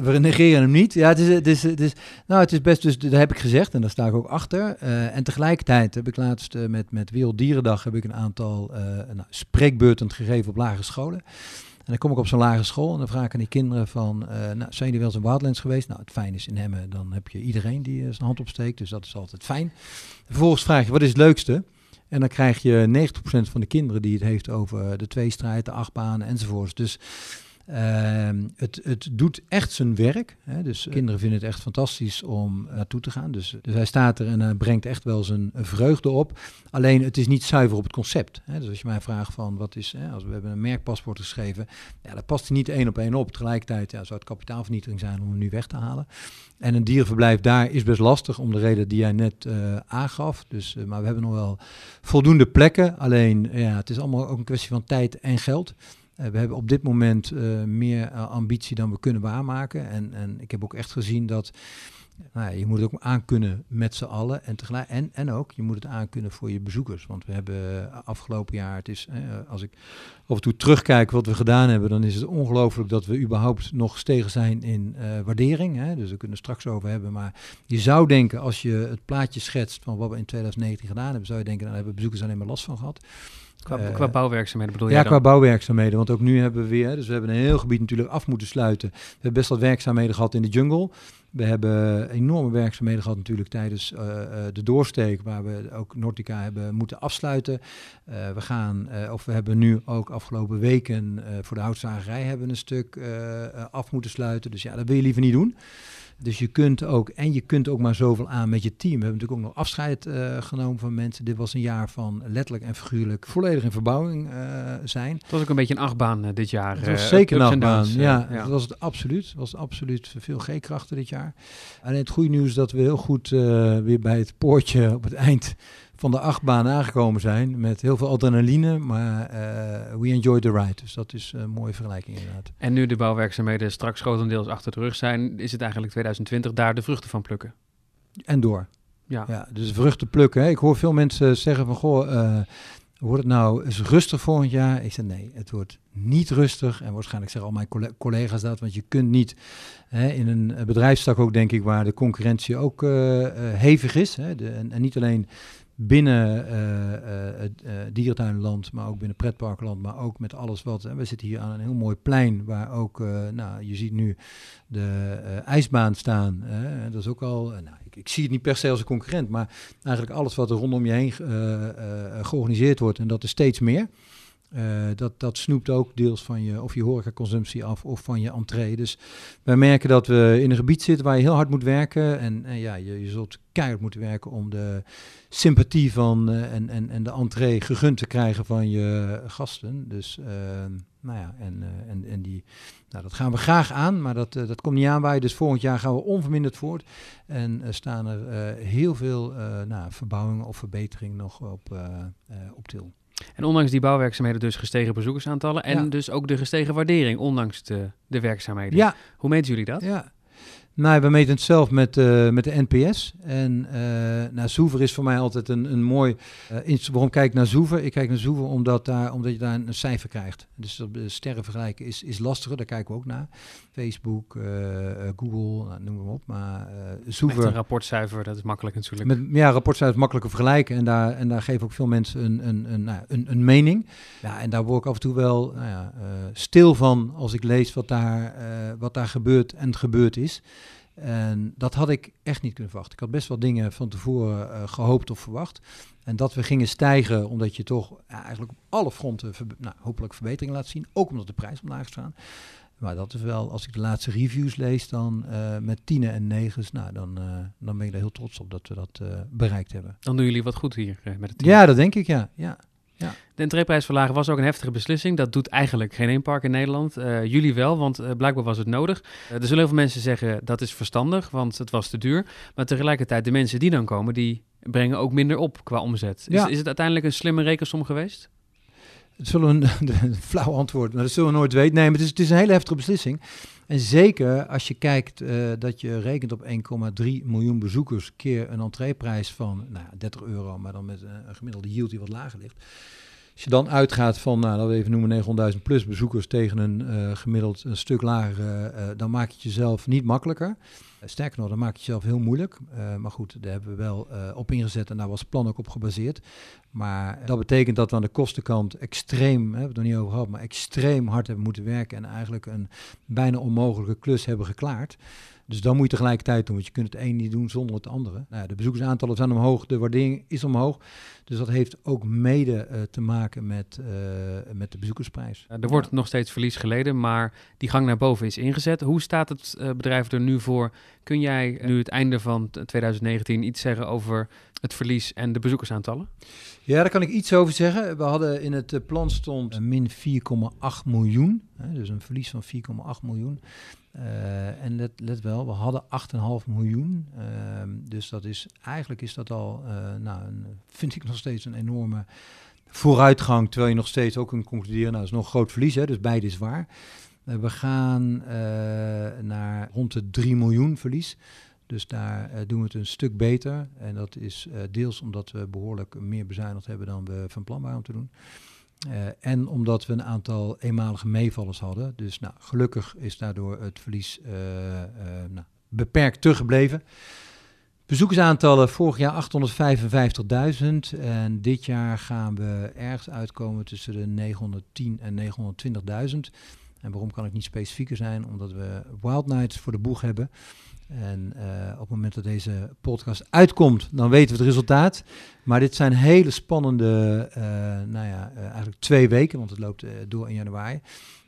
we negeren hem niet. Ja, het is, het is, het is, nou, het is best, dus dat heb ik gezegd en daar sta ik ook achter. Uh, en tegelijkertijd heb ik laatst uh, met, met Werelddierendag heb ik een aantal uh, nou, spreekbeurten gegeven op lagere scholen. En dan kom ik op zo'n lagere school en dan vraag ik aan die kinderen van, nou, zijn jullie wel eens in Wildlands geweest? Nou, het fijn is in Hemmen, dan heb je iedereen die zijn hand opsteekt, dus dat is altijd fijn. Vervolgens vraag je, wat is het leukste? En dan krijg je 90% van de kinderen die het heeft over de tweestrijd, de achtbanen enzovoorts. Dus het, het doet echt zijn werk. Hè. Dus kinderen vinden het echt fantastisch om naartoe te gaan. Dus, dus hij staat er en hij brengt echt wel zijn vreugde op. Alleen het is niet zuiver op het concept. Hè. Dus als je mij vraagt van wat is, hè, als we hebben een merkpaspoort geschreven, ja, dat past hij niet één op één op. Tegelijkertijd ja, zou het kapitaalvernietiging zijn om hem nu weg te halen. En een dierenverblijf daar is best lastig om de reden die jij net uh, aangaf. Dus, uh, maar we hebben nog wel voldoende plekken. Alleen ja, het is allemaal ook een kwestie van tijd en geld. We hebben op dit moment meer ambitie dan we kunnen waarmaken. En, en ik heb ook echt gezien dat nou ja, je moet het ook aankunnen met z'n allen. En, tegelijk, en, en ook, je moet het aankunnen voor je bezoekers. Want we hebben afgelopen jaar, het is, als ik af en toe terugkijk wat we gedaan hebben, dan is het ongelooflijk dat we überhaupt nog gestegen zijn in waardering. Hè. Dus we kunnen het straks over hebben. Maar je zou denken, als je het plaatje schetst van wat we in 2019 gedaan hebben, zou je denken, nou, daar hebben bezoekers alleen maar last van gehad. Qua, uh, qua, bouwwerkzaamheden bedoel je? Ja, qua bouwwerkzaamheden. Want ook nu hebben we weer, dus we hebben een heel gebied natuurlijk af moeten sluiten. We hebben best wat werkzaamheden gehad in de jungle. We hebben enorme werkzaamheden gehad natuurlijk tijdens uh, de doorsteek, waar we ook Nortica hebben moeten afsluiten. Uh, we gaan, of we hebben nu ook afgelopen weken voor de houtzagerij hebben een stuk af moeten sluiten. Dus ja, dat wil je liever niet doen. Dus je kunt ook, en je kunt ook maar zoveel aan met je team. We hebben natuurlijk ook nog afscheid uh, genomen van mensen. Dit was een jaar van letterlijk en figuurlijk volledig in verbouwing uh, zijn. Het was ook een beetje een achtbaan uh, dit jaar. Het was zeker een achtbaan, ja, ja. Dat was het absoluut. Het was absoluut veel G-krachten dit jaar. Alleen het goede nieuws is dat we heel goed weer bij het poortje op het eind van de achtbaan aangekomen zijn met heel veel adrenaline, maar uh, we enjoy the ride. Dus dat is een mooie vergelijking inderdaad. En nu de bouwwerkzaamheden straks grotendeels achter de rug zijn, is het eigenlijk 2020 daar de vruchten van plukken? En door. Ja. ja dus vruchten plukken. Hè. Ik hoor veel mensen zeggen van, goh, uh, wordt het nou eens rustig volgend jaar? Ik zeg nee, het wordt niet rustig. En waarschijnlijk zeggen al mijn collega's dat, want je kunt niet hè, in een bedrijfstak ook, denk ik, waar de concurrentie ook uh, hevig is. Hè, de, en, en, niet alleen binnen uh, uh, dierentuinland, maar ook binnen pretparkland, maar ook met alles wat. we zitten hier aan een heel mooi plein waar ook, nou, je ziet nu de ijsbaan staan. dat is ook al, nou, ik, ik, zie het niet per se als een concurrent, maar eigenlijk alles wat er rondom je heen georganiseerd wordt en dat is steeds meer. Uh, dat, dat snoept ook deels van je, of je horecaconsumptie af of van je entree. Dus wij merken dat we in een gebied zitten waar je heel hard moet werken. En, ja, je, je zult keihard moeten werken om de sympathie van uh, en, en, en de entree gegund te krijgen van je gasten. Dus uh, nou ja, en, en, en die, nou, dat gaan we graag aan, maar dat, dat komt niet aan bij. Dus volgend jaar gaan we onverminderd voort. En staan er heel veel nou, verbouwingen of verbeteringen nog op, op til. En ondanks die bouwwerkzaamheden dus gestegen bezoekersaantallen en dus ook de gestegen waardering, ondanks de, de werkzaamheden. Ja. Hoe meten jullie dat? Ja, nou, we meten het zelf met, uh, met de NPS. En uh, nou, Zoever is voor mij altijd een, een mooi... Uh, waarom kijk ik naar Zoever? Ik kijk naar Zoever omdat, daar, omdat je daar een, cijfer krijgt. Dus dat sterren vergelijken is, is lastiger, daar kijken we ook naar. Facebook, Google, nou, noem maar op. Maar Zoever... een rapportcijfer, dat is makkelijk natuurlijk. Met, ja, rapportcijfer is makkelijker vergelijken. En daar, en daar geven ook veel mensen een, een, een, nou, een, een mening. Ja, en daar word ik af en toe wel nou ja, stil van als ik lees wat daar, wat daar gebeurt en gebeurd is. En dat had ik echt niet kunnen verwachten. Ik had best wel dingen van tevoren uh, gehoopt of verwacht. En dat we gingen stijgen, omdat je toch ja, eigenlijk op alle fronten nou, hopelijk verbetering laat zien. Ook omdat de prijs omlaag staat. Maar dat is wel, als ik de laatste reviews lees, dan uh, met tienen en negens, nou, dan, uh, dan ben ik er heel trots op dat we dat bereikt hebben. Dan doen jullie wat goed hier met het team. Ja, dat denk ik, ja. ja. Ja. De entreeprijs verlagen was ook een heftige beslissing. Dat doet eigenlijk geen één park in Nederland. Uh, jullie wel, want uh, blijkbaar was het nodig. Uh, er zullen heel veel mensen zeggen dat is verstandig, want het was te duur. Maar tegelijkertijd, de mensen die dan komen, die brengen ook minder op qua omzet. Ja. Is, is, het uiteindelijk een slimme rekensom geweest? Het zullen een, een flauw antwoord, maar dat zullen we nooit weten. Nee, maar het is, het is een hele heftige beslissing. En zeker als je kijkt dat je rekent op 1,3 miljoen bezoekers keer een entreeprijs van nou, 30 euro, maar dan met een gemiddelde yield die wat lager ligt. Als je dan uitgaat van, nou, dat we even noemen 900.000 plus bezoekers tegen een uh, gemiddeld een stuk lager, dan maak je het jezelf niet makkelijker. Sterker nog, dan maak jezelf heel moeilijk. maar goed, daar hebben we wel op ingezet en daar was het plan ook op gebaseerd. Maar dat betekent dat we aan de kostenkant extreem, hè, we het nog niet over gehad, maar extreem hard hebben moeten werken en eigenlijk een bijna onmogelijke klus hebben geklaard. Dus dan moet je tegelijkertijd doen, want je kunt het een niet doen zonder het andere. Nou, de bezoekersaantallen zijn omhoog, de waardering is omhoog. Dus dat heeft ook mede uh, te maken met, uh, met de bezoekersprijs. er wordt nog steeds verlies geleden, maar die gang naar boven is ingezet. Hoe staat het bedrijf er nu voor? Kun jij nu het einde van 2019 iets zeggen over het verlies en de bezoekersaantallen? Ja, daar kan ik iets over zeggen. We hadden in het plan stond min 4,8 miljoen. Dus een verlies van 4,8 miljoen. Uh, en let, let, wel, we hadden 8,5 miljoen. Uh, dus dat is, eigenlijk is dat al, nou, vind ik nog steeds een enorme vooruitgang, terwijl je nog steeds ook kunt concluderen, nou, is nog een groot verlies, hè, dus beide is waar. Eh, we gaan eh, naar rond de 3 miljoen verlies. Dus daar eh, doen we het een stuk beter. En dat is eh, deels omdat we behoorlijk meer bezuinigd hebben dan we van plan waren om te doen. Eh, en omdat we een aantal eenmalige meevallers hadden. Dus nou, gelukkig is daardoor het verlies nou, beperkt teruggebleven. Bezoekersaantallen vorig jaar 855.000 en dit jaar gaan we ergens uitkomen tussen de 910 en 920.000. En waarom kan ik niet specifieker zijn? Omdat we Wild Nights voor de boeg hebben. En eh, op het moment dat deze podcast uitkomt, dan weten we het resultaat. Maar dit zijn hele spannende, eh, nou ja, eh, eigenlijk twee weken, want het loopt door in januari.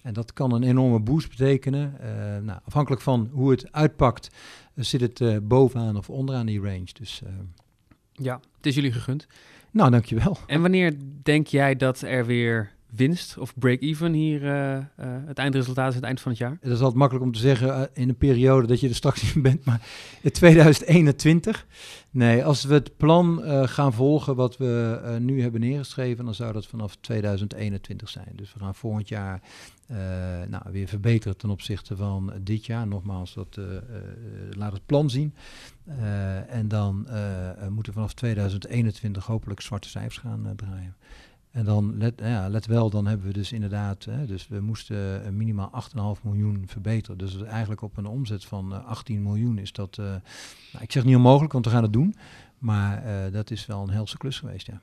En dat kan een enorme boost betekenen. Nou, afhankelijk van hoe het uitpakt, zit het bovenaan of onderaan die range. Dus, Ja, het is jullie gegund. nou, dankjewel. En wanneer denk jij dat er weer winst of break-even hier eh, eh, het eindresultaat is, het eind van het jaar? Het is altijd makkelijk om te zeggen eh, in een periode dat je er straks in bent, maar in 2021. Nee, als we het plan gaan volgen wat we nu hebben neergeschreven, dan zou dat vanaf 2021 zijn. Dus we gaan volgend jaar nou, weer verbeteren ten opzichte van dit jaar. Nogmaals, dat, laat het plan zien. En dan moeten we vanaf 2021 hopelijk zwarte cijfers gaan draaien. En dan, let, ja, let wel, dan hebben we dus inderdaad, hè, dus we moesten eh, minimaal 8,5 miljoen verbeteren. Dus eigenlijk op een omzet van eh, 18 miljoen is dat, eh, nou, ik zeg niet onmogelijk, want we gaan het doen. Maar eh, dat is wel een helse klus geweest, ja.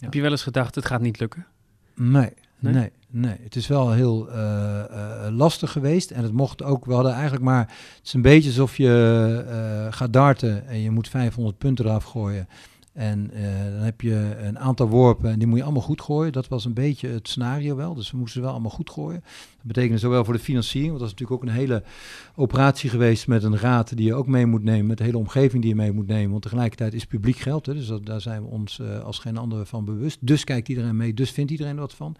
Heb je wel eens gedacht, het gaat niet lukken? Nee, Nee? nee, nee. Het is wel heel eh, eh, lastig geweest. En het mocht ook, we hadden eigenlijk maar, het is een beetje alsof je eh, gaat darten en je moet 500 punten eraf gooien. En eh, dan heb je een aantal worpen en die moet je allemaal goed gooien. Dat was een beetje het scenario wel. Dus we moesten ze wel allemaal goed gooien. Dat betekende zowel voor de financiering, want dat is natuurlijk ook een hele operatie geweest met een raad die je ook mee moet nemen. Met de hele omgeving die je mee moet nemen. Want tegelijkertijd is publiek geld. Hè, dus daar zijn we ons eh, als geen ander van bewust. Dus kijkt iedereen mee, dus vindt iedereen er wat van.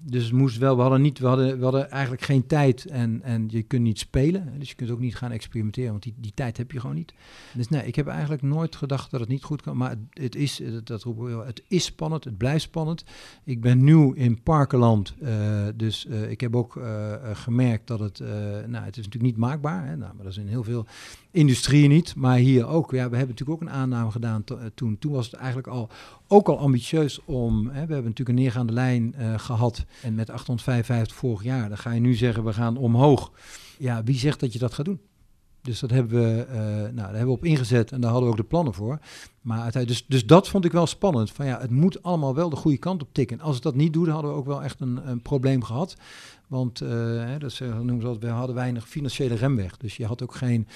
Dus het moest wel, we hadden, niet, we hadden, we hadden eigenlijk geen tijd en, en je kunt niet spelen. Dus je kunt ook niet gaan experimenteren, want die, die tijd heb je gewoon niet. Dus nee, ik heb eigenlijk nooit gedacht dat het niet goed kan. Maar het, is, dat, het is spannend, het blijft spannend. Ik ben nieuw in Parkenland, eh, dus eh, ik heb ook eh, gemerkt dat het, nou het is natuurlijk niet maakbaar. Hè, nou, maar dat is in heel veel industrieën niet. Maar hier ook, ja, we hebben natuurlijk ook een aanname gedaan eh, toen. Toen was het eigenlijk al, ook al ambitieus om, hè, we hebben natuurlijk een neergaande lijn eh, gehad. En met 855 vorig jaar, dan ga je nu zeggen we gaan omhoog. Ja, wie zegt dat je dat gaat doen? Dus dat hebben we, eh, nou, daar hebben we op ingezet en daar hadden we ook de plannen voor. Maar dus, dus dat vond ik wel spannend. Van ja, het moet allemaal wel de goede kant op tikken. Als het dat niet doet, hadden we ook wel echt een, een probleem gehad. Want eh, hè, dat noemen ze altijd, we hadden weinig financiële remweg. Dus je had ook geen,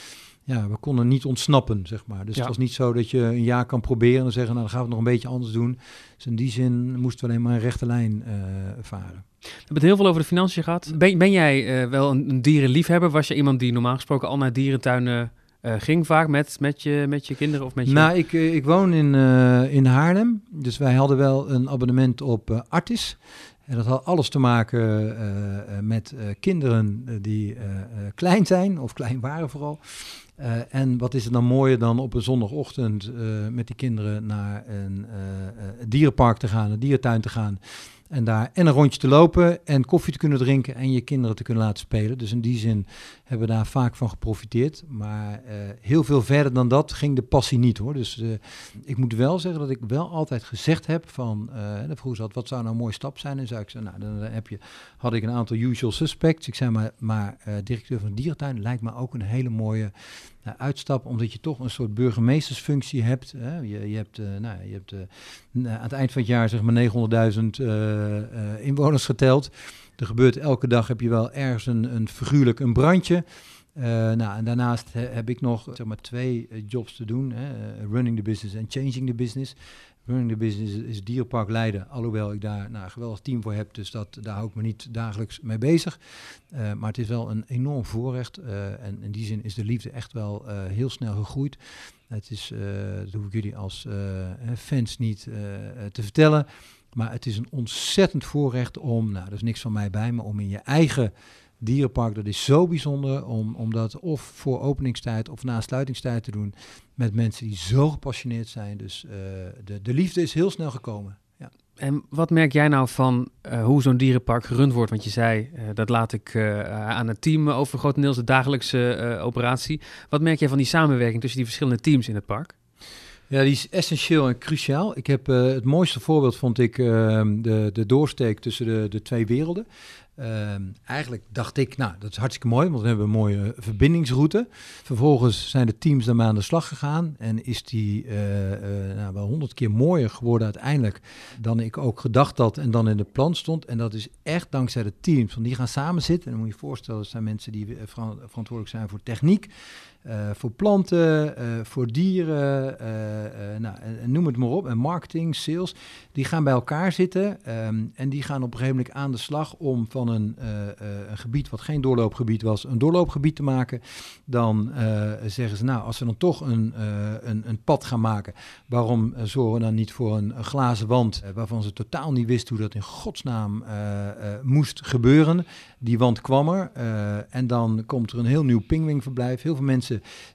ja, we konden niet ontsnappen, zeg maar. Dus Ja. het was niet zo dat je een jaar kan proberen en zeggen, nou dan gaan we het nog een beetje anders doen. Dus in die zin moesten we alleen maar een rechte lijn eh, varen. We hebben het heel veel over de financiën gehad. Ben, ben jij eh, wel een, een dierenliefhebber? Was je iemand die normaal gesproken al naar dierentuinen eh, ging vaak met, met, je, met je kinderen of met je... Nou, ik, ik woon in, in Haarlem. Dus wij hadden wel een abonnement op Artis. En dat had alles te maken met kinderen die klein zijn, of klein waren vooral. Eh, en wat is er dan mooier dan op een zondagochtend eh, met die kinderen naar een eh, dierenpark te gaan, een dierentuin te gaan. En daar en een rondje te lopen en koffie te kunnen drinken en je kinderen te kunnen laten spelen. Dus in die zin hebben we daar vaak van geprofiteerd. Maar eh, heel veel verder dan dat ging de passie niet hoor. Dus eh, ik moet wel zeggen dat ik wel altijd gezegd heb van, eh dan vroeg ze wat zou nou een mooie stap zijn? En zei ik, nou dan heb je, had ik een aantal usual suspects. Ik zei maar, maar eh, directeur van dierentuin lijkt me ook een hele mooie eh, uitstap, omdat je toch een soort burgemeestersfunctie hebt. Hè? Je, je hebt, eh, nou, je hebt eh, aan het eind van het jaar zeg maar 900.000 eh, inwoners geteld. Er gebeurt elke dag heb je wel ergens een, een figuurlijk een brandje. Nou, en daarnaast he- heb ik nog zeg maar, twee jobs te doen. Hè. Running the business en changing the business. Running business is, Dierpark Leiden. Alhoewel ik daar nou, een geweldig team voor heb. Dus dat, daar hou ik me niet dagelijks mee bezig. Eh, maar het is wel een enorm voorrecht. eh, en in die zin is de liefde echt wel eh, heel snel gegroeid. Het is, dat hoef ik jullie als fans niet te vertellen. Maar het is een ontzettend voorrecht om, nou, er is niks van mij bij, maar om in je eigen dierenpark, dat is zo bijzonder, om, om dat of voor openingstijd of na sluitingstijd te doen met mensen die zo gepassioneerd zijn. Dus eh, de, de liefde is heel snel gekomen. Ja. En wat merk jij nou van uh, hoe zo'n dierenpark gerund wordt? Want je zei, uh, dat laat ik aan het team over grotendeels de dagelijkse operatie. Wat merk jij van die samenwerking tussen die verschillende teams in het park? Ja, die is essentieel en cruciaal. Ik heb het mooiste voorbeeld, vond ik, ehm, de, de doorsteek tussen de, de twee werelden. Ehm, eigenlijk dacht ik, nou, dat is hartstikke mooi, want we hebben een mooie verbindingsroute. Vervolgens zijn de teams daarmee aan de slag gegaan en is die uh, uh, nou, wel honderd keer mooier geworden uiteindelijk dan ik ook gedacht had en dan in de plan stond. En dat is echt dankzij de teams, want die gaan samen zitten. En dan moet je je voorstellen, dat zijn mensen die verantwoordelijk zijn voor techniek. Uh, voor planten, uh, voor dieren, uh, nou, noem het maar op. En marketing, sales, die gaan bij elkaar zitten um, en die gaan op een gegeven moment aan de slag om van een, een gebied wat geen doorloopgebied was, een doorloopgebied te maken. Dan zeggen ze, nou, als we dan toch een, een, een, pad gaan maken, waarom zorgen we dan niet voor een, een glazen wand waarvan ze totaal niet wisten hoe dat in godsnaam moest gebeuren. Die wand kwam er en dan komt er een heel nieuw pingwingverblijf. Heel veel mensen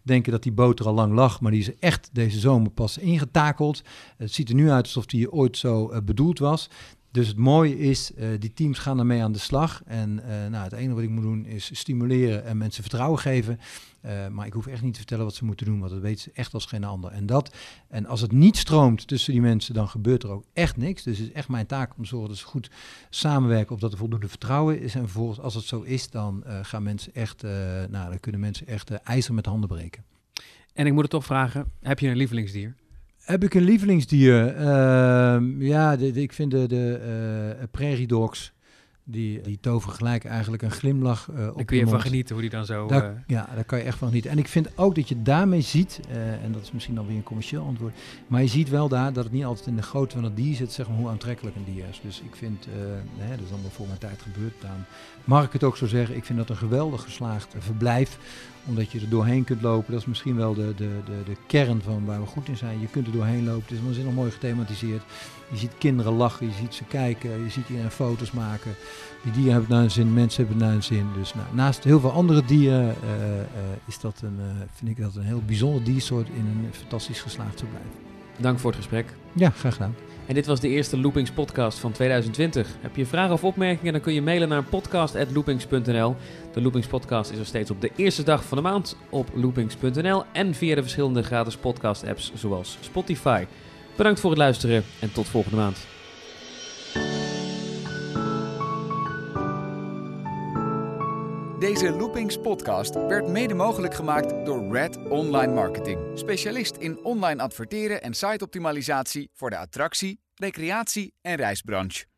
denken dat die boot er al lang lag, maar die is echt deze zomer pas ingetakeld. Het ziet er nu uit alsof die ooit zo uh, bedoeld was. Dus het mooie is, uh, die teams gaan ermee aan de slag. En uh, nou, het enige wat ik moet doen is stimuleren en mensen vertrouwen geven. Uh, maar ik hoef echt niet te vertellen wat ze moeten doen, want dat weten ze echt als geen ander. En, dat, en als het niet stroomt tussen die mensen, dan gebeurt er ook echt niks. Dus het is echt mijn taak om te zorgen dat ze goed samenwerken, of dat er voldoende vertrouwen is. En vervolgens, als het zo is, dan gaan mensen echt, nou, dan kunnen mensen echt ijzer met handen breken. En ik moet het toch vragen, heb je een lievelingsdier? Heb ik een lievelingsdier? Uh, ja, de, de, ik vind de, de prairie dogs. Die, die toveren gelijk eigenlijk een glimlach uh, op Daar kun je van genieten hoe die dan zo... Daar, uh... Ja, daar kan je echt van genieten. En ik vind ook dat je daarmee ziet, uh, en dat is misschien alweer een commercieel antwoord, maar je ziet wel daar dat het niet altijd in de grootte van het dier zit, zeg maar, hoe aantrekkelijk een dier is. Dus ik vind, hè, dat is allemaal voor mijn tijd gebeurd, dan mag ik het ook zo zeggen, ik vind dat een geweldig geslaagd verblijf omdat je er doorheen kunt lopen. Dat is misschien wel de, de, de, de kern van waar we goed in zijn. Je kunt er doorheen lopen. Het is waanzinnig mooi gethematiseerd. Je ziet kinderen lachen, je ziet ze kijken, je ziet iedereen foto's maken. Die dieren hebben naar hun zin, mensen hebben naar hun zin. Dus nou, naast heel veel andere dieren uh, uh, is dat een, uh, vind ik dat een heel bijzonder diersoort in een fantastisch geslaagd verblijf. Dank voor het gesprek. Ja, graag gedaan. En dit was de eerste Loopings podcast van 2020. Heb je vragen of opmerkingen, dan kun je mailen naar podcast.loopings.nl. De Loopings podcast is er steeds op de eerste dag van de maand op loopings.nl en via de verschillende gratis podcast apps zoals Spotify. Bedankt voor het luisteren en tot volgende maand. Deze Loopings podcast werd mede mogelijk gemaakt door Red Online Marketing. Specialist in online adverteren en siteoptimalisatie voor de attractie, recreatie en reisbranche.